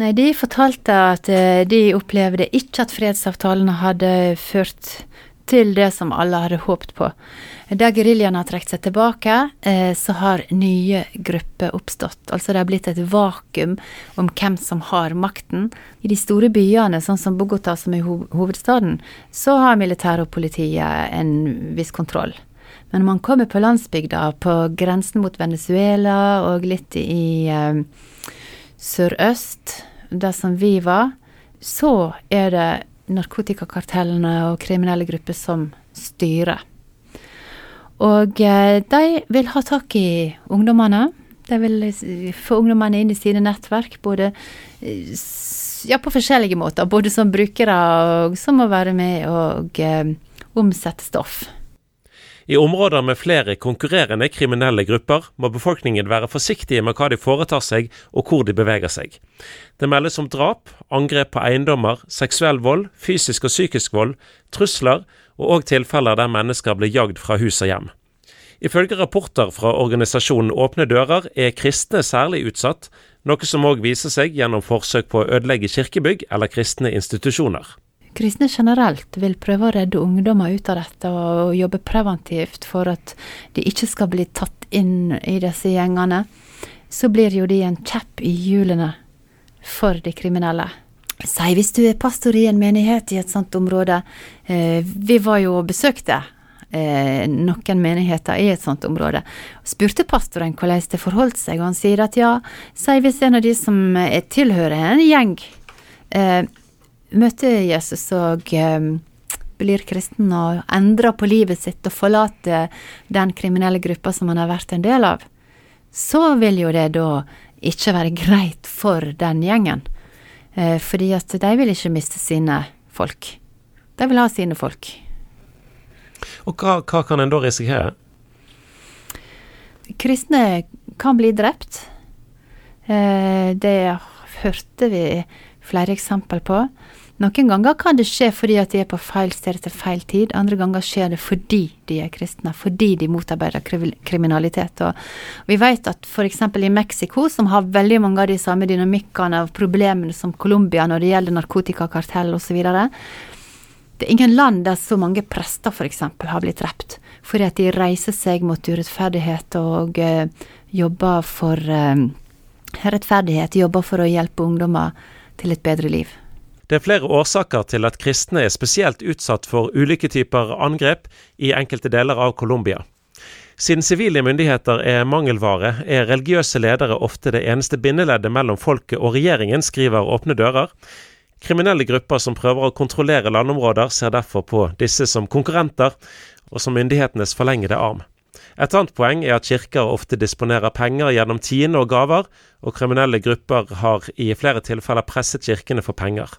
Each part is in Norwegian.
Nei, de fortalte at eh, de opplevde ikke at fredsavtalene hadde ført til det som alle hadde håpet på. Da geriljaen har trukket seg tilbake, eh, så har nye grupper oppstått. Altså det har blitt et vakuum om hvem som har makten. I de store byene, sånn som Bogotá, som er hovedstaden, så har militæret og politiet en viss kontroll. Men når man kommer på landsbygda, på grensen mot Venezuela og litt i eh, sørøst, der som vi var, så er det narkotikakartellene og kriminelle grupper som styrer. Og eh, de vil ha tak i ungdommene. De vil få ungdommene inn i sine nettverk, både eh, ja, på forskjellige måter. Både som brukere og som å være med og eh, omsette stoff. I områder med flere konkurrerende kriminelle grupper må befolkningen være forsiktige med hva de foretar seg og hvor de beveger seg. Det meldes om drap, angrep på eiendommer, seksuell vold, fysisk og psykisk vold, trusler og òg tilfeller der mennesker blir jagd fra hus og hjem. Ifølge rapporter fra organisasjonen Åpne dører er kristne særlig utsatt, noe som òg viser seg gjennom forsøk på å ødelegge kirkebygg eller kristne institusjoner. Kristne generelt vil prøve å redde ungdommer ut av dette og jobbe preventivt for at de ikke skal bli tatt inn i disse gjengene. Så blir jo de en kjepp i hjulene for de kriminelle. Si hvis du er pastor i en menighet i et sånt område. Eh, vi var jo og besøkte eh, noen menigheter i et sånt område. Spurte pastoren hvordan det forholdt seg, og han sier at ja, si hvis en av de som tilhører en gjeng, eh, møter Jesus og um, blir kristen og endrer på livet sitt og forlater den kriminelle gruppa som han har vært en del av, så vil jo det da ikke være greit for den gjengen. Eh, fordi at de vil ikke miste sine folk. De vil ha sine folk. Og hva, hva kan en da risikere? Kristne kan bli drept. Eh, det hørte vi flere eksempel på. Noen ganger kan det skje fordi at de er på feil sted til feil tid. Andre ganger skjer det fordi de er kristne, fordi de motarbeider kriminalitet. Og vi vet at f.eks. i Mexico, som har veldig mange av de samme dynamikkene og problemene som Colombia når det gjelder narkotikakartell osv. Det er ingen land der så mange prester f.eks. har blitt drept, fordi at de reiser seg mot urettferdighet og uh, jobber for uh, rettferdighet, jobber for å hjelpe ungdommer til et bedre liv. Det er flere årsaker til at kristne er spesielt utsatt for ulike typer angrep i enkelte deler av Colombia. Siden sivile myndigheter er mangelvare, er religiøse ledere ofte det eneste bindeleddet mellom folket og regjeringen, skriver Åpne dører. Kriminelle grupper som prøver å kontrollere landområder, ser derfor på disse som konkurrenter og som myndighetenes forlengede arm. Et annet poeng er at kirker ofte disponerer penger gjennom tiende og gaver, og kriminelle grupper har i flere tilfeller presset kirkene for penger.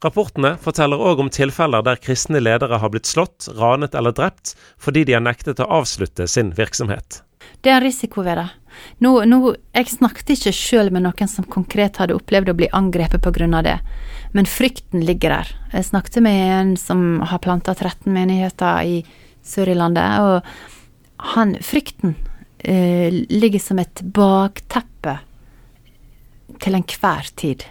Rapportene forteller òg om tilfeller der kristne ledere har blitt slått, ranet eller drept fordi de har nektet å avslutte sin virksomhet. Det er en risiko ved det. Nå, nå, jeg snakket ikke sjøl med noen som konkret hadde opplevd å bli angrepet pga. det, men frykten ligger der. Jeg snakket med en som har planta 13 menigheter i Sør-Irlandet, og han, frykten eh, ligger som et bakteppe til enhver tid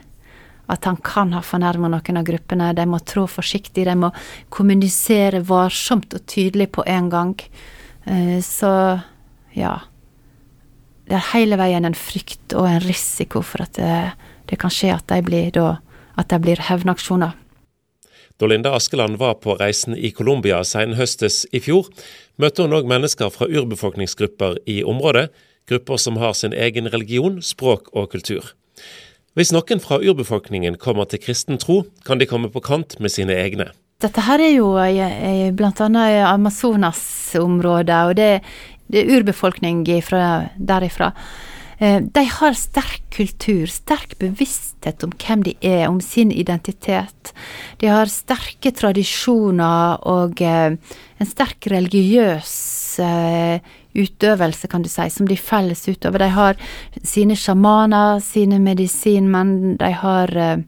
at han kan ha fornærma noen av gruppene. De må trå forsiktig, de må kommunisere varsomt og tydelig på en gang. Eh, så ja. Det er hele veien en frykt og en risiko for at det, det kan skje at de blir, blir hevnaksjoner. Da Linda Askeland var på reisen i Colombia senhøstes i fjor, møtte hun òg mennesker fra urbefolkningsgrupper i området, grupper som har sin egen religion, språk og kultur. Hvis noen fra urbefolkningen kommer til kristen tro, kan de komme på kant med sine egne. Dette her er jo blant annet Amazonas-området, og det, det, er urbefolkning derifra. Eh, de har sterk kultur, sterk bevissthet om hvem de er, om sin identitet. De har sterke tradisjoner og eh, en sterk religiøs eh, utøvelse, kan du si, som de felles utover. De har sine sjamaner, sine medisinmenn, de har eh,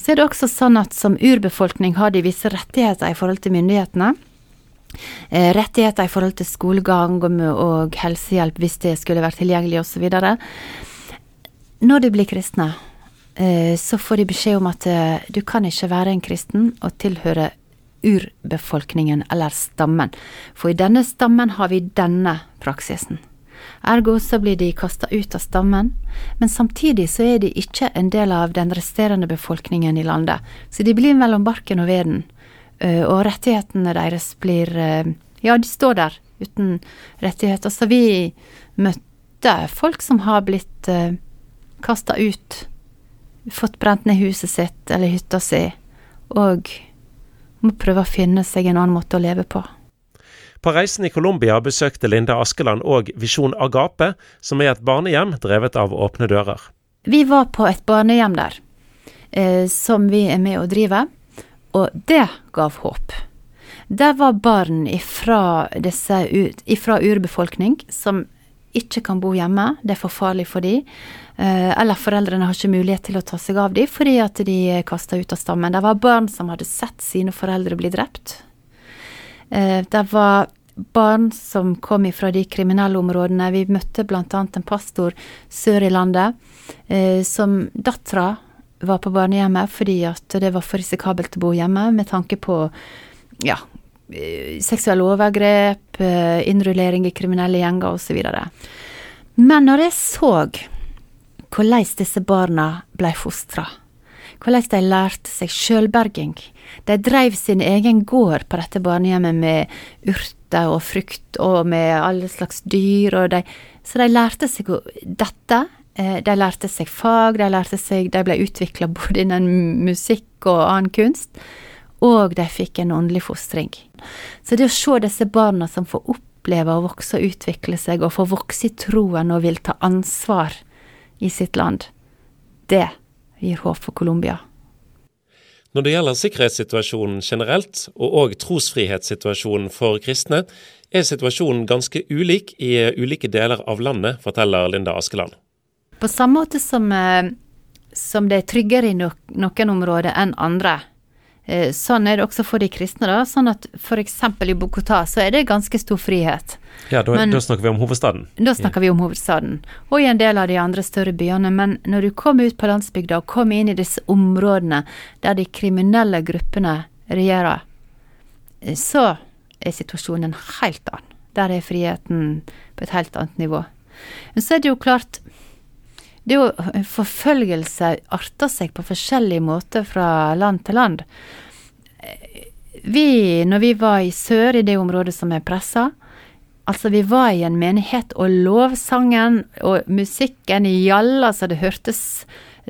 Så er det også sånn at som urbefolkning har de visse rettigheter i forhold til myndighetene. Eh, rettigheter i forhold til skolegang og helsehjelp hvis det skulle vært tilgjengelig, osv. Når de blir kristne, eh, så får de beskjed om at du kan ikke være en kristen og tilhøre urbefolkningen eller stammen, for i denne stammen har vi denne praksisen. Ergo så blir de kasta ut av stammen, men samtidig så er de ikke en del av den resterende befolkningen i landet, så de blir mellom barken og veden, og rettighetene deres blir Ja, de står der uten rettigheter. Så vi møtte folk som har blitt uh, kasta ut, fått brent ned huset sitt eller hytta si, og må prøve å finne seg en annen måte å leve på. På reisen i Colombia besøkte Linda Askeland òg Visjon Agape, som er et barnehjem drevet av Åpne dører. Vi var på et barnehjem der, eh, som vi er med å drive, og det gav håp. Der var barn ifra, disse, ifra urbefolkning som ikke kan bo hjemme, det er for farlig for dem. Eh, eller foreldrene har ikke mulighet til å ta seg av de fordi at de er kasta ut av stammen. Det var barn som hadde sett sine foreldre bli drept. Eh, det var barn som kom fra de kriminelle områdene. Vi møtte bl.a. en pastor sør i landet eh, som dattera var på barnehjemmet fordi at det var for risikabelt å bo hjemme med tanke på ja, seksuelle overgrep, innrullering i kriminelle gjenger osv. Men når jeg så hvordan disse barna ble fostra, hvordan de lærte seg sjølberging. De dreiv sin egen gård på dette barnehjemmet med urter og frukt og med alle slags dyr, de, så de lærte seg dette. Eh, de lærte seg fag, de lærte seg De ble utvikla både innen musikk og annen kunst, og de fikk en åndelig fostring. Så det å se disse barna som får oppleve å vokse og utvikle seg, og får vokse i troen og vil ta ansvar i sitt land. Det gir håp for Colombia. Når det gjelder sikkerhetssituasjonen generelt, og òg trosfrihetssituasjonen for kristne, er situasjonen ganske ulik i ulike deler av landet, forteller Linda Askeland. På samme måte som, eh, som det er tryggere i noen områder enn andre, sånn er det også for de kristne. da, sånn at F.eks. i Bogotá så er det ganske stor frihet. Ja, da, men, da, snakker vi om hovedstaden? Da snakker ja. vi om hovedstaden. Og i en del av de andre større byene. Men når du kommer ut på landsbygda og kommer inn i disse områdene der de kriminelle gruppene regjerer, eh, så er situasjonen helt annen. Der er friheten på et helt annet nivå. Men så er det jo klart det er jo Forfølgelse arter seg på forskjellige måter fra land til land. Vi, når vi var i sør, i det området som er pressa, altså vi var i en menighet, og lovsangen og musikken gjalla så det hørtes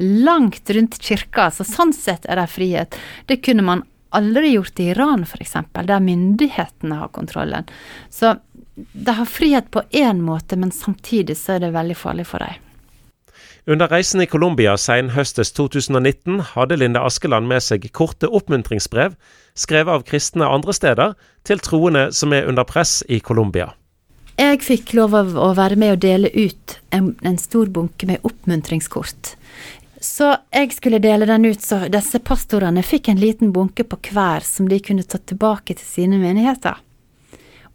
langt rundt kirka, så sånn sett er det frihet. Det kunne man aldri gjort i Iran, f.eks., der myndighetene har kontrollen. Så de har frihet på én måte, men samtidig så er det veldig farlig for dem. Under reisen i Colombia senhøstes 2019 hadde Linda Askeland med seg korte oppmuntringsbrev, skrevet av kristne andre steder, til troende som er under press i Colombia. Jeg fikk lov av å være med å dele ut en, en stor bunke med oppmuntringskort. Så jeg skulle dele den ut, så disse pastorene fikk en liten bunke på hver som de kunne ta tilbake til sine menigheter.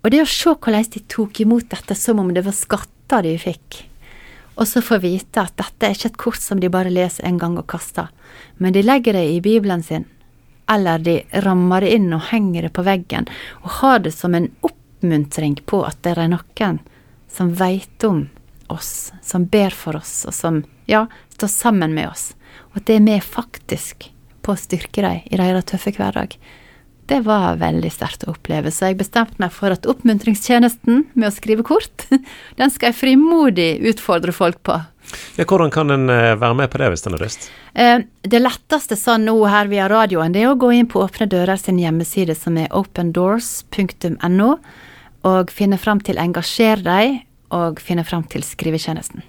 Og det å se hvordan de tok imot dette som om det var skatter de fikk, og så få vite at dette er ikke et kort som de bare leser en gang og kaster, men de legger det i Bibelen sin, eller de rammer det inn og henger det på veggen, og har det som en oppmuntring på at det er noen som veit om oss, som ber for oss, og som, ja, står sammen med oss, og at det er med faktisk på å styrke dem i deres tøffe hverdag det var veldig sterkt å oppleve, så jeg bestemte meg for at oppmuntringstjenesten med å skrive kort, den skal jeg frimodig utfordre folk på. Ja, hvordan kan en eh, være med på det, hvis en har lyst? Eh, det letteste sånn nå her via radioen, det er å gå inn på Åpne dører sin hjemmeside, som er opendoors.no, og finne fram til Engasjer deg, og finne fram til skrivetjenesten.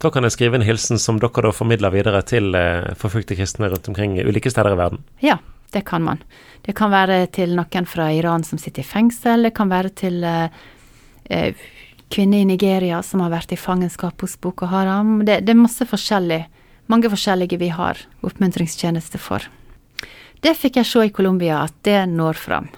Da kan jeg skrive en hilsen som dere da formidler videre til eh, forfulgte kristne rundt omkring ulike steder i verden? Ja, det kan man. Det kan være til noen fra Iran som sitter i fengsel, det kan være til eh, eh, kvinner i Nigeria som har vært i fangenskap hos Boko Haram. Det, det er masse forskjellig. Mange forskjellige vi har oppmuntringstjeneste for. Det fikk jeg se i Colombia, at det når fram.